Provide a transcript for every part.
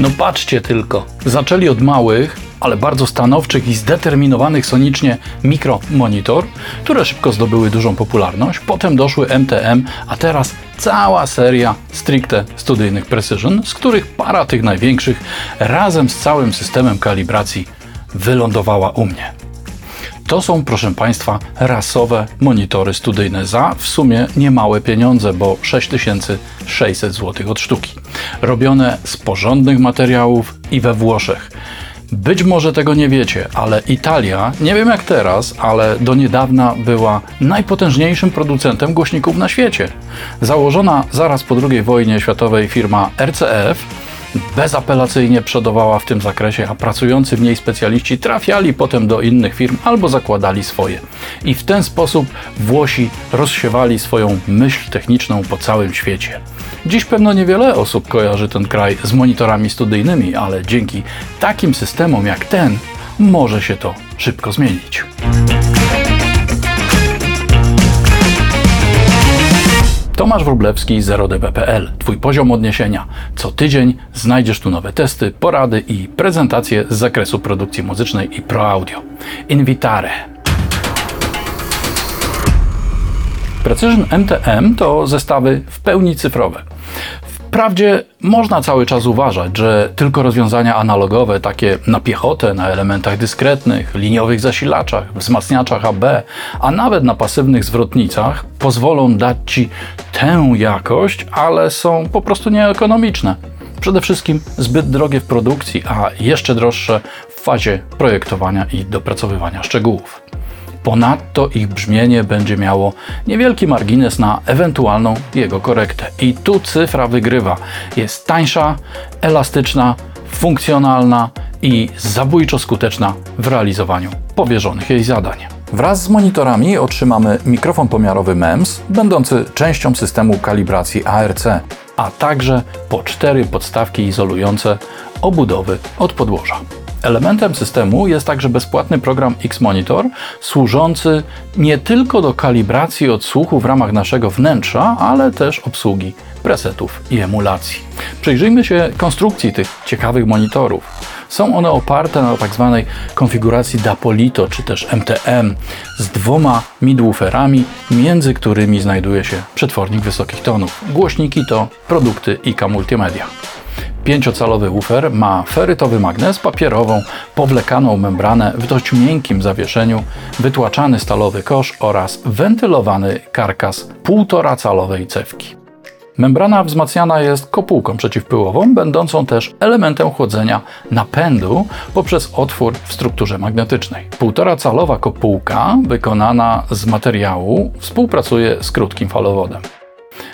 No patrzcie tylko. Zaczęli od małych, ale bardzo stanowczych i zdeterminowanych sonicznie mikromonitor, które szybko zdobyły dużą popularność. Potem doszły MTM, a teraz cała seria stricte studyjnych Precision, z których para tych największych razem z całym systemem kalibracji wylądowała u mnie. To są, proszę Państwa, rasowe monitory studyjne za w sumie niemałe pieniądze, bo 6600 zł od sztuki. Robione z porządnych materiałów i we Włoszech. Być może tego nie wiecie, ale Italia, nie wiem jak teraz, ale do niedawna była najpotężniejszym producentem głośników na świecie. Założona zaraz po II wojnie światowej firma RCF bezapelacyjnie przodowała w tym zakresie, a pracujący w niej specjaliści trafiali potem do innych firm albo zakładali swoje. I w ten sposób Włosi rozsiewali swoją myśl techniczną po całym świecie. Dziś pewno niewiele osób kojarzy ten kraj z monitorami studyjnymi, ale dzięki takim systemom jak ten może się to szybko zmienić. Tomasz Wróblewski, 0db.pl. Twój poziom odniesienia. Co tydzień znajdziesz tu nowe testy, porady i prezentacje z zakresu produkcji muzycznej i pro audio. Invitare. Precision MTM to zestawy w pełni cyfrowe. Wprawdzie można cały czas uważać, że tylko rozwiązania analogowe, takie na piechotę, na elementach dyskretnych, liniowych zasilaczach, wzmacniaczach AB, a nawet na pasywnych zwrotnicach, pozwolą dać Ci tę jakość, ale są po prostu nieekonomiczne. Przede wszystkim zbyt drogie w produkcji, a jeszcze droższe w fazie projektowania i dopracowywania szczegółów. Ponadto ich brzmienie będzie miało niewielki margines na ewentualną jego korektę. I tu cyfra wygrywa. Jest tańsza, elastyczna, funkcjonalna i zabójczo skuteczna w realizowaniu powierzonych jej zadań. Wraz z monitorami otrzymamy mikrofon pomiarowy MEMS, będący częścią systemu kalibracji ARC, a także po cztery podstawki izolujące obudowy od podłoża. Elementem systemu jest także bezpłatny program X-Monitor, służący nie tylko do kalibracji odsłuchu w ramach naszego wnętrza, ale też obsługi presetów i emulacji. Przyjrzyjmy się konstrukcji tych ciekawych monitorów. Są one oparte na tzw. Tak konfiguracji Dapolito czy też MTM z dwoma midwooferami, między którymi znajduje się przetwornik wysokich tonów. Głośniki to produkty IK Multimedia. Pięciocalowy woofer ma ferytowy magnes, papierową, powlekaną membranę w dość miękkim zawieszeniu, wytłaczany stalowy kosz oraz wentylowany karkas półtora calowej cewki. Membrana wzmacniana jest kopułką przeciwpyłową, będącą też elementem chłodzenia napędu poprzez otwór w strukturze magnetycznej. Półtora calowa kopułka wykonana z materiału współpracuje z krótkim falowodem.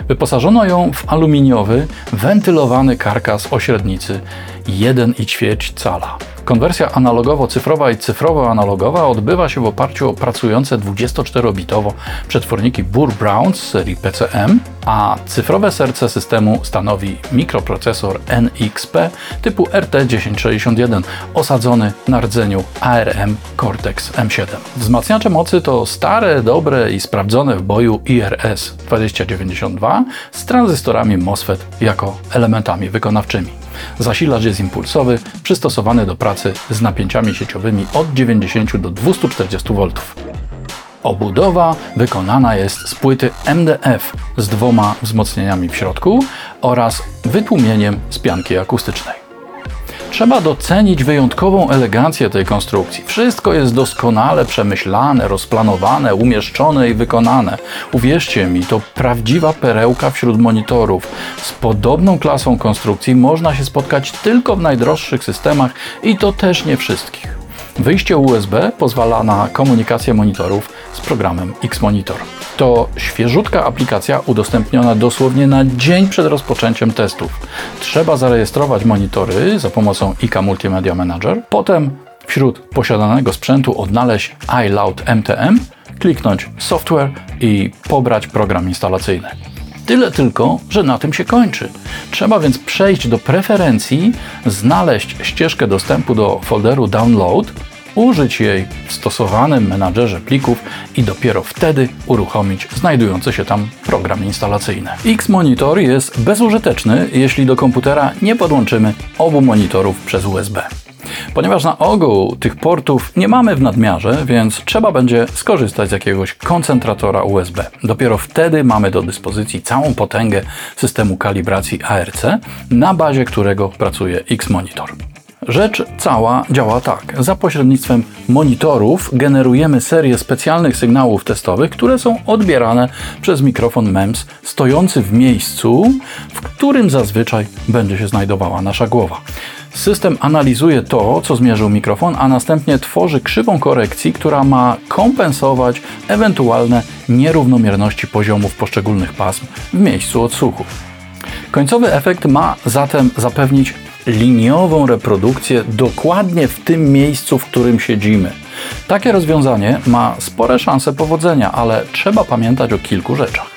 Wyposażono ją w aluminiowy, wentylowany karkas o średnicy 1,4 cala. Konwersja analogowo-cyfrowa i cyfrowo-analogowa odbywa się w oparciu o pracujące 24-bitowo przetworniki Burr Brown z serii PCM, a cyfrowe serce systemu stanowi mikroprocesor NXP typu RT1061 osadzony na rdzeniu ARM Cortex M7. Wzmacniacze mocy to stare, dobre i sprawdzone w boju IRS 2092 z tranzystorami MOSFET jako elementami wykonawczymi. Zasilacz jest impulsowy, przystosowany do pracy z napięciami sieciowymi od 90 do 240 V. Obudowa wykonana jest z płyty MDF z dwoma wzmocnieniami w środku oraz wytłumieniem z pianki akustycznej. Trzeba docenić wyjątkową elegancję tej konstrukcji. Wszystko jest doskonale przemyślane, rozplanowane, umieszczone i wykonane. Uwierzcie mi, to prawdziwa perełka wśród monitorów. Z podobną klasą konstrukcji można się spotkać tylko w najdroższych systemach i to też nie wszystkich. Wyjście USB pozwala na komunikację monitorów z programem X-Monitor. To świeżutka aplikacja udostępniona dosłownie na dzień przed rozpoczęciem testów. Trzeba zarejestrować monitory za pomocą IK Multimedia Manager, potem wśród posiadanego sprzętu odnaleźć iLoud MTM, kliknąć Software i pobrać program instalacyjny. Tyle tylko, że na tym się kończy. Trzeba więc przejść do preferencji, znaleźć ścieżkę dostępu do folderu Download, użyć jej w stosowanym menadżerze plików i dopiero wtedy uruchomić znajdujący się tam program instalacyjny. X-Monitor jest bezużyteczny, jeśli do komputera nie podłączymy obu monitorów przez USB. Ponieważ na ogół tych portów nie mamy w nadmiarze, więc trzeba będzie skorzystać z jakiegoś koncentratora USB. Dopiero wtedy mamy do dyspozycji całą potęgę systemu kalibracji ARC, na bazie którego pracuje X-Monitor. Rzecz cała działa tak. Za pośrednictwem monitorów generujemy serię specjalnych sygnałów testowych, które są odbierane przez mikrofon MEMS stojący w miejscu, w którym zazwyczaj będzie się znajdowała nasza głowa. System analizuje to, co zmierzył mikrofon, a następnie tworzy krzywą korekcji, która ma kompensować ewentualne nierównomierności poziomów poszczególnych pasm w miejscu odsłuchu. Końcowy efekt ma zatem zapewnić liniową reprodukcję dokładnie w tym miejscu, w którym siedzimy. Takie rozwiązanie ma spore szanse powodzenia, ale trzeba pamiętać o kilku rzeczach.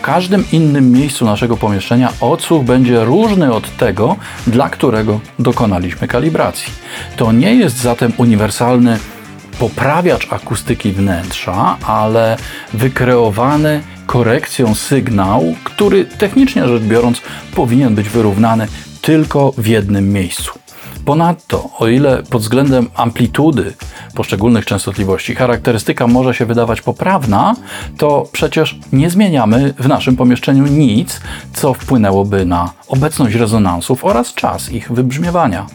W każdym innym miejscu naszego pomieszczenia odsłuch będzie różny od tego, dla którego dokonaliśmy kalibracji. To nie jest zatem uniwersalny poprawiacz akustyki wnętrza, ale wykreowany korekcją sygnał, który technicznie rzecz biorąc powinien być wyrównany tylko w jednym miejscu. Ponadto, o ile pod względem amplitudy poszczególnych częstotliwości charakterystyka może się wydawać poprawna, to przecież nie zmieniamy w naszym pomieszczeniu nic, co wpłynęłoby na obecność rezonansów oraz czas ich wybrzmiewania.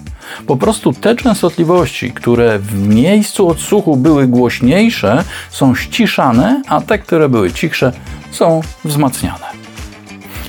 Po prostu te częstotliwości, które w miejscu odsłuchu były głośniejsze, są ściszane, a te, które były cichsze, są wzmacniane.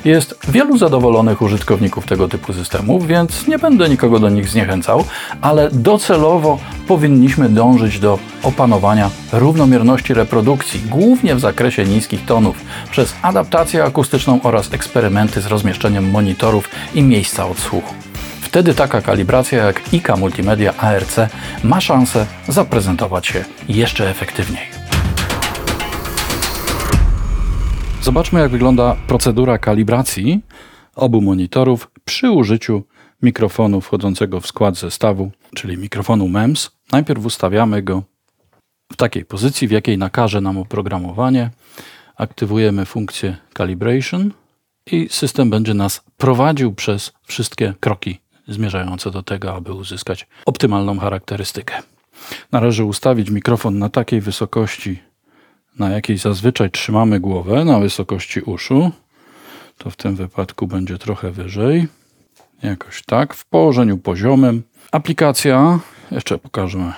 Jest wielu zadowolonych użytkowników tego typu systemów, więc nie będę nikogo do nich zniechęcał, ale docelowo powinniśmy dążyć do opanowania równomierności reprodukcji, głównie w zakresie niskich tonów, przez adaptację akustyczną oraz eksperymenty z rozmieszczeniem monitorów i miejsca odsłuchu. Wtedy taka kalibracja jak IK Multimedia ARC ma szansę zaprezentować się jeszcze efektywniej. Zobaczmy, jak wygląda procedura kalibracji obu monitorów przy użyciu mikrofonu wchodzącego w skład zestawu, czyli mikrofonu MEMS. Najpierw ustawiamy go w takiej pozycji, w jakiej nakaże nam oprogramowanie. Aktywujemy funkcję calibration i system będzie nas prowadził przez wszystkie kroki zmierzające do tego, aby uzyskać optymalną charakterystykę. Należy ustawić mikrofon na takiej wysokości, na jakiej zazwyczaj trzymamy głowę, na wysokości uszu. To w tym wypadku będzie trochę wyżej. Jakoś tak, w położeniu poziomym. Aplikacja, jeszcze pokażę,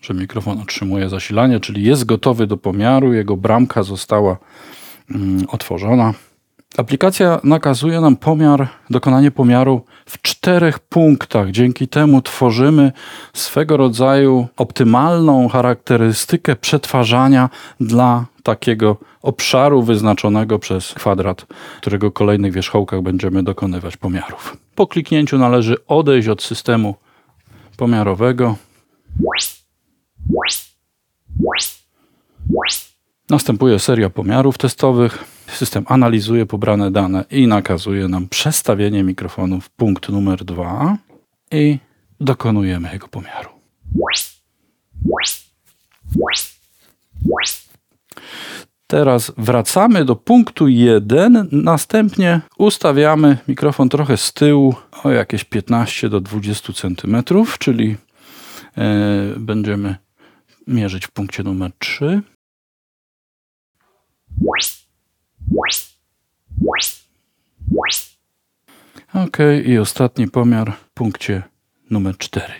że mikrofon otrzymuje zasilanie, czyli jest gotowy do pomiaru. Jego bramka została mm, otworzona. Aplikacja nakazuje nam pomiar, dokonanie pomiaru w czterech punktach. Dzięki temu tworzymy swego rodzaju optymalną charakterystykę przetwarzania dla takiego obszaru wyznaczonego przez kwadrat, którego kolejnych wierzchołkach będziemy dokonywać pomiarów. Po kliknięciu należy odejść od systemu pomiarowego. Następuje seria pomiarów testowych. System analizuje pobrane dane i nakazuje nam przestawienie mikrofonu w punkt numer 2 i dokonujemy jego pomiaru. Teraz wracamy do punktu 1, następnie ustawiamy mikrofon trochę z tyłu o jakieś 15 do 20 cm, czyli e, będziemy mierzyć w punkcie numer 3. Ok, i ostatni pomiar w punkcie numer 4.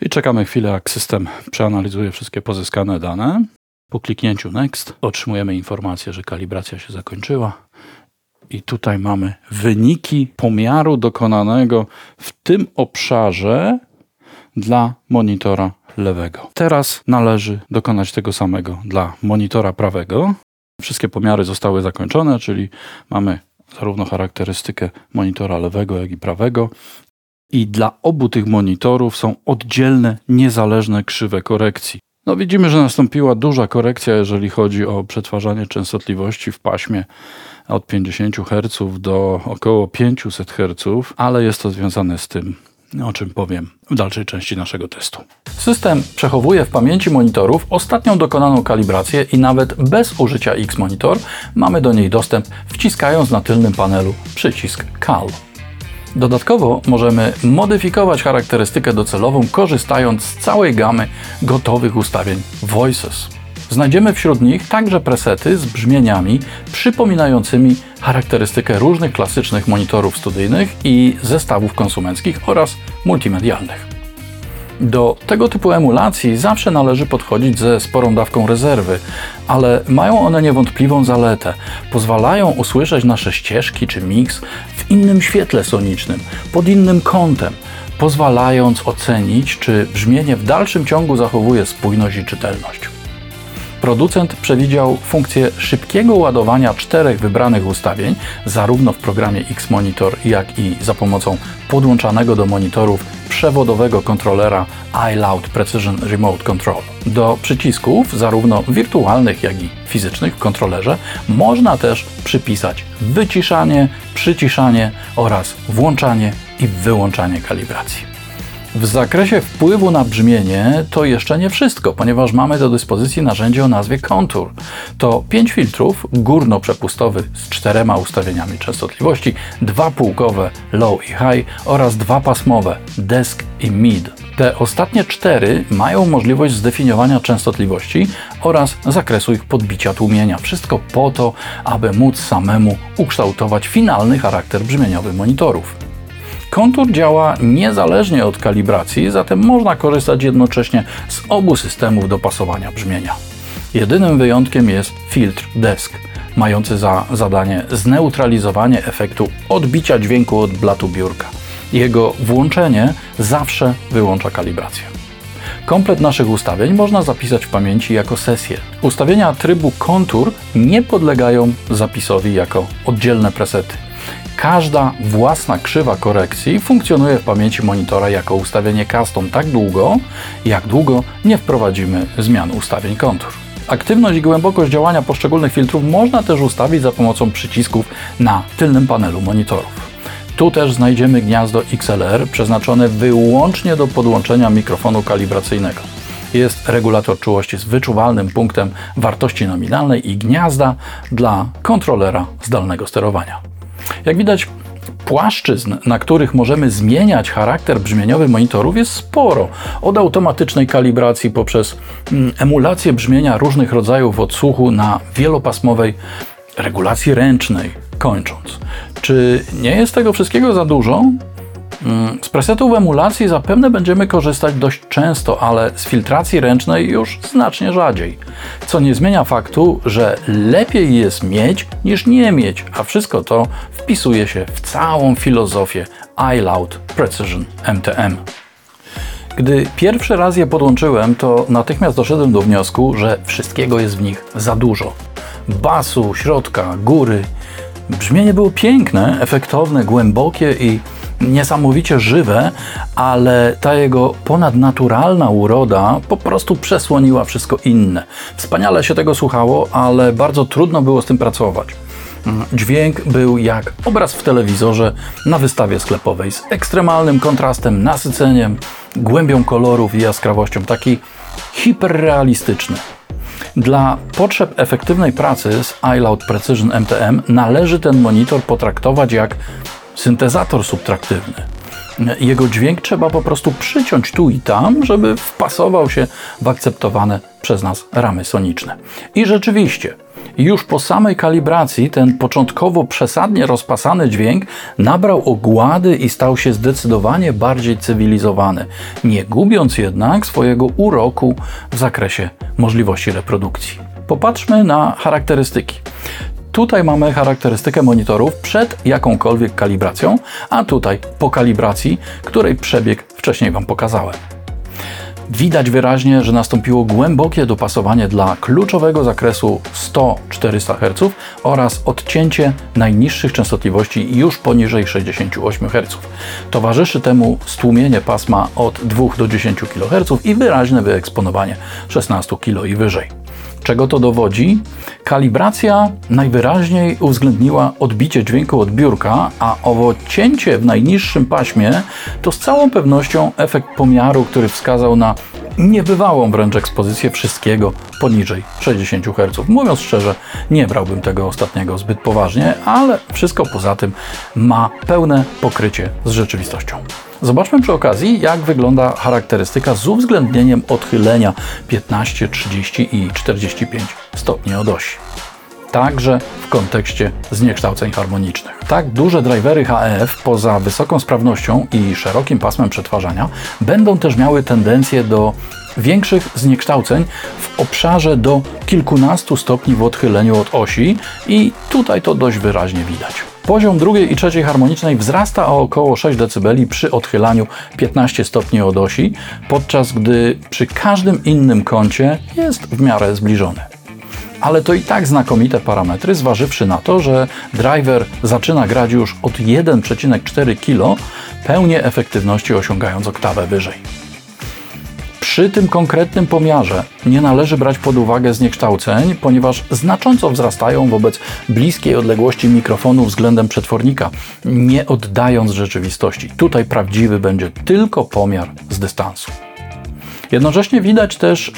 I czekamy chwilę, jak system przeanalizuje wszystkie pozyskane dane. Po kliknięciu Next otrzymujemy informację, że kalibracja się zakończyła. I tutaj mamy wyniki pomiaru dokonanego w tym obszarze dla monitora lewego. Teraz należy dokonać tego samego dla monitora prawego. Wszystkie pomiary zostały zakończone, czyli mamy zarówno charakterystykę monitora lewego, jak i prawego. I dla obu tych monitorów są oddzielne, niezależne krzywe korekcji. No widzimy, że nastąpiła duża korekcja, jeżeli chodzi o przetwarzanie częstotliwości w paśmie od 50 Hz do około 500 Hz, ale jest to związane z tym, o czym powiem w dalszej części naszego testu. System przechowuje w pamięci monitorów ostatnią dokonaną kalibrację i nawet bez użycia X-Monitor mamy do niej dostęp wciskając na tylnym panelu przycisk CAL. Dodatkowo możemy modyfikować charakterystykę docelową korzystając z całej gamy gotowych ustawień Voices. Znajdziemy wśród nich także presety z brzmieniami przypominającymi charakterystykę różnych klasycznych monitorów studyjnych i zestawów konsumenckich oraz multimedialnych. Do tego typu emulacji zawsze należy podchodzić ze sporą dawką rezerwy, ale mają one niewątpliwą zaletę. Pozwalają usłyszeć nasze ścieżki czy miks w innym świetle sonicznym, pod innym kątem, pozwalając ocenić, czy brzmienie w dalszym ciągu zachowuje spójność i czytelność. Producent przewidział funkcję szybkiego ładowania czterech wybranych ustawień, zarówno w programie X-Monitor, jak i za pomocą podłączanego do monitorów przewodowego kontrolera iLoud Precision Remote Control. Do przycisków, zarówno wirtualnych, jak i fizycznych w kontrolerze, można też przypisać wyciszanie, przyciszanie oraz włączanie i wyłączanie kalibracji. W zakresie wpływu na brzmienie to jeszcze nie wszystko, ponieważ mamy do dyspozycji narzędzie o nazwie Contour. To 5 filtrów górno-przepustowych z czterema ustawieniami częstotliwości, dwa półkowe low i high oraz dwa pasmowe desk i mid. Te ostatnie cztery mają możliwość zdefiniowania częstotliwości oraz zakresu ich podbicia tłumienia. Wszystko po to, aby móc samemu ukształtować finalny charakter brzmieniowy monitorów. Kontur działa niezależnie od kalibracji, zatem można korzystać jednocześnie z obu systemów dopasowania brzmienia. Jedynym wyjątkiem jest filtr desk, mający za zadanie zneutralizowanie efektu odbicia dźwięku od blatu biurka. Jego włączenie zawsze wyłącza kalibrację. Komplet naszych ustawień można zapisać w pamięci jako sesję. Ustawienia trybu kontur nie podlegają zapisowi jako oddzielne presety. Każda własna krzywa korekcji funkcjonuje w pamięci monitora jako ustawienie custom tak długo, jak długo nie wprowadzimy zmian ustawień kontur. Aktywność i głębokość działania poszczególnych filtrów można też ustawić za pomocą przycisków na tylnym panelu monitorów. Tu też znajdziemy gniazdo XLR przeznaczone wyłącznie do podłączenia mikrofonu kalibracyjnego. Jest regulator czułości z wyczuwalnym punktem wartości nominalnej i gniazda dla kontrolera zdalnego sterowania. Jak widać, płaszczyzn, na których możemy zmieniać charakter brzmieniowy monitorów jest sporo. Od automatycznej kalibracji poprzez mm, emulację brzmienia różnych rodzajów odsłuchu na wielopasmowej regulacji ręcznej kończąc. Czy nie jest tego wszystkiego za dużo? Mm, z presetów emulacji zapewne będziemy korzystać dość często, ale z filtracji ręcznej już znacznie rzadziej. Co nie zmienia faktu, że lepiej jest mieć niż nie mieć, a wszystko to wpisuje się w całą filozofię iLoud Precision MTM. Gdy pierwszy raz je podłączyłem, to natychmiast doszedłem do wniosku, że wszystkiego jest w nich za dużo. Basu, środka, góry. Brzmienie było piękne, efektowne, głębokie i niesamowicie żywe, ale ta jego ponadnaturalna uroda po prostu przesłoniła wszystko inne. Wspaniale się tego słuchało, ale bardzo trudno było z tym pracować. Mm, dźwięk był jak obraz w telewizorze na wystawie sklepowej z ekstremalnym kontrastem, nasyceniem, głębią kolorów i jaskrawością, taki hiperrealistyczny. Dla potrzeb efektywnej pracy z iLoud Precision MTM należy ten monitor potraktować jak syntezator subtraktywny. Jego dźwięk trzeba po prostu przyciąć tu i tam, żeby wpasował się w akceptowane przez nas ramy soniczne. I rzeczywiście, już po samej kalibracji ten początkowo przesadnie rozpasany dźwięk nabrał ogłady i stał się zdecydowanie bardziej cywilizowany, nie gubiąc jednak swojego uroku w zakresie możliwości reprodukcji. Popatrzmy na charakterystyki. Tutaj mamy charakterystykę monitorów przed jakąkolwiek kalibracją, a tutaj po kalibracji, której przebieg wcześniej Wam pokazałem. Widać wyraźnie, że nastąpiło głębokie dopasowanie dla kluczowego zakresu 100-400 Hz oraz odcięcie najniższych częstotliwości już poniżej 68 Hz. Towarzyszy temu stłumienie pasma od 2 do 10 kHz i wyraźne wyeksponowanie 16 kg i wyżej. Czego to dowodzi? Kalibracja najwyraźniej uwzględniła odbicie dźwięku od biurka, a owo cięcie w najniższym paśmie to z całą pewnością efekt pomiaru, który wskazał na niebywałą wręcz ekspozycję wszystkiego poniżej 60 Hz. Mówiąc szczerze, nie brałbym tego ostatniego zbyt poważnie, ale wszystko poza tym ma pełne pokrycie z rzeczywistością. Zobaczmy przy okazji, jak wygląda charakterystyka z uwzględnieniem odchylenia 15, 30 i 45 stopni od osi. Także w kontekście zniekształceń harmonicznych. Tak duże drivery HF poza wysoką sprawnością i szerokim pasmem przetwarzania będą też miały tendencję do większych zniekształceń w obszarze do kilkunastu stopni w odchyleniu od osi i tutaj to dość wyraźnie widać. Poziom drugiej i trzeciej harmonicznej wzrasta o około 6 dB przy odchylaniu 15 stopni od osi, podczas gdy przy każdym innym kącie jest w miarę zbliżony. Ale to i tak znakomite parametry, zważywszy na to, że driver zaczyna grać już od 1,4 kg, pełnię efektywności osiągając oktawę wyżej. Przy tym konkretnym pomiarze nie należy brać pod uwagę zniekształceń, ponieważ znacząco wzrastają wobec bliskiej odległości mikrofonu względem przetwornika, nie oddając rzeczywistości. Tutaj prawdziwy będzie tylko pomiar z dystansu. Jednocześnie widać też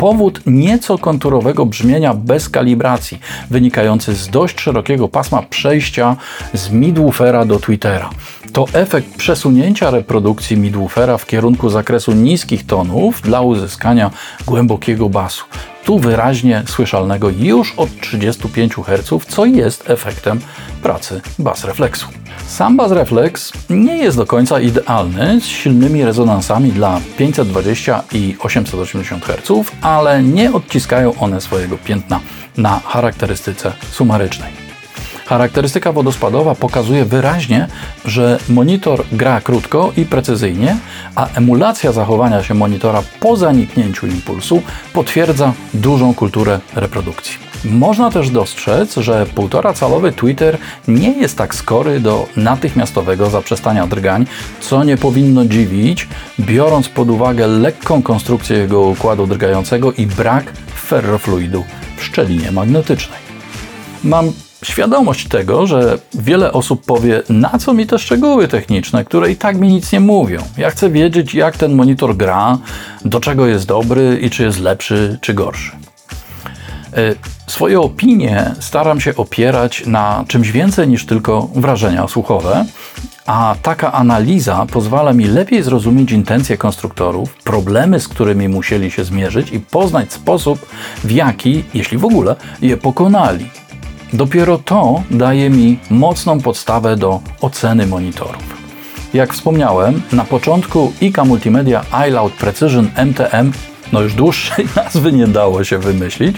powód nieco konturowego brzmienia bez kalibracji, wynikający z dość szerokiego pasma przejścia z midwoofera do tweetera. To efekt przesunięcia reprodukcji midwoofera w kierunku zakresu niskich tonów dla uzyskania głębokiego basu. Tu wyraźnie słyszalnego już od 35 Hz, co jest efektem pracy bas refleksu. Sam bas refleks nie jest do końca idealny z silnymi rezonansami dla 520 i 880 Hz, ale nie odciskają one swojego piętna na charakterystyce sumarycznej. Charakterystyka wodospadowa pokazuje wyraźnie, że monitor gra krótko i precyzyjnie, a emulacja zachowania się monitora po zaniknięciu impulsu potwierdza dużą kulturę reprodukcji. Można też dostrzec, że 1,5 calowy Twitter nie jest tak skory do natychmiastowego zaprzestania drgań, co nie powinno dziwić, biorąc pod uwagę lekką konstrukcję jego układu drgającego i brak ferrofluidu w szczelinie magnetycznej. Mam świadomość tego, że wiele osób powie, na co mi te szczegóły techniczne, które i tak mi nic nie mówią. Ja chcę wiedzieć, jak ten monitor gra, do czego jest dobry i czy jest lepszy, czy gorszy. E, swoje opinie staram się opierać na czymś więcej niż tylko wrażenia słuchowe, a taka analiza pozwala mi lepiej zrozumieć intencje konstruktorów, problemy, z którymi musieli się zmierzyć i poznać sposób, w jaki, jeśli w ogóle, je pokonali. Dopiero to daje mi mocną podstawę do oceny monitorów. Jak wspomniałem, na początku ICA Multimedia iLoud Precision MTM no już dłuższej nazwy nie dało się wymyślić,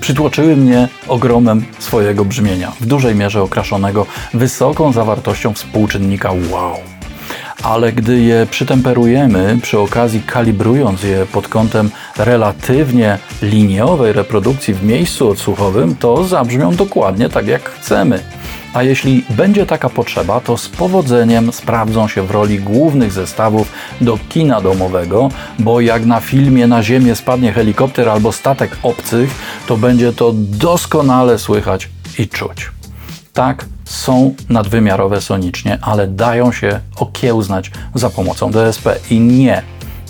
przytłoczyły mnie ogromem swojego brzmienia, w dużej mierze okraszonego wysoką zawartością współczynnika wow ale gdy je przytemperujemy, przy okazji kalibrując je pod kątem relatywnie liniowej reprodukcji w miejscu odsłuchowym, to zabrzmią dokładnie tak jak chcemy. A jeśli będzie taka potrzeba, to z powodzeniem sprawdzą się w roli głównych zestawów do kina domowego, bo jak na filmie na ziemię spadnie helikopter albo statek obcych, to będzie to doskonale słychać i czuć. Tak, są nadwymiarowe sonicznie, ale dają się okiełznać za pomocą DSP i nie,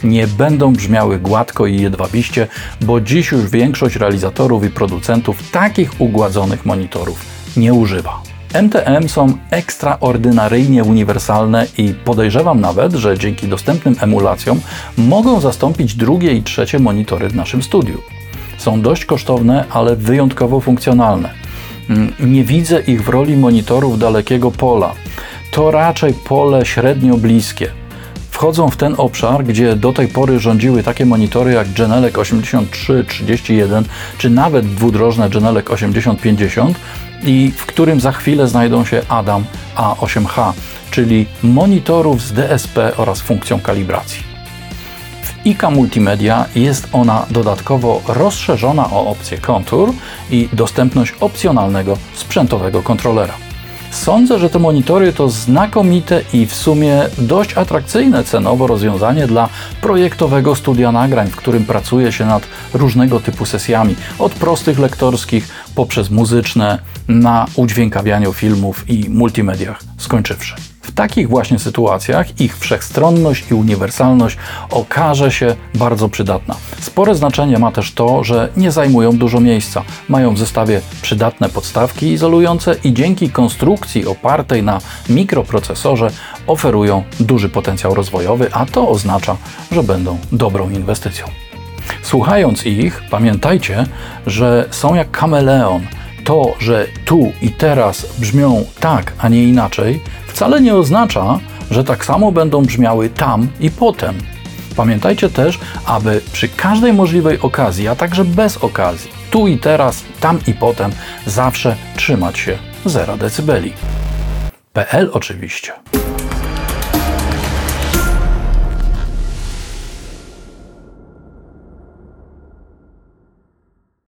nie będą brzmiały gładko i jedwabiście, bo dziś już większość realizatorów i producentów takich ugładzonych monitorów nie używa. MTM są ekstraordynaryjnie uniwersalne i podejrzewam nawet, że dzięki dostępnym emulacjom mogą zastąpić drugie i trzecie monitory w naszym studiu. Są dość kosztowne, ale wyjątkowo funkcjonalne. Mm, nie widzę ich w roli monitorów dalekiego pola. To raczej pole średnio bliskie. Wchodzą w ten obszar, gdzie do tej pory rządziły takie monitory jak Genelec 8331 czy nawet dwudrożne Genelec 8050 i w którym za chwilę znajdą się Adam A8H, czyli monitorów z DSP oraz funkcją kalibracji. W ICA Multimedia jest ona dodatkowo rozszerzona o opcję Contour i dostępność opcjonalnego sprzętowego kontrolera. Sądzę, że te monitory to znakomite i w sumie dość atrakcyjne cenowo rozwiązanie dla projektowego studia nagrań, w którym pracuje się nad różnego typu sesjami, od prostych lektorskich poprzez muzyczne na udźwiękawianiu filmów i multimediach skończywszy. W takich właśnie sytuacjach ich wszechstronność i uniwersalność okaże się bardzo przydatna. Spore znaczenie ma też to, że nie zajmują dużo miejsca. Mają w zestawie przydatne podstawki izolujące i dzięki konstrukcji opartej na mikroprocesorze oferują duży potencjał rozwojowy, a to oznacza, że będą dobrą inwestycją. Słuchając ich, pamiętajcie, że są jak kameleon. To, że tu i teraz brzmią tak, a nie inaczej, wcale nie oznacza, że tak samo będą brzmiały tam i potem. Pamiętajcie też, aby przy każdej możliwej okazji, a także bez okazji, tu i teraz, tam i potem, zawsze trzymać się 0 decybeli. PL oczywiście.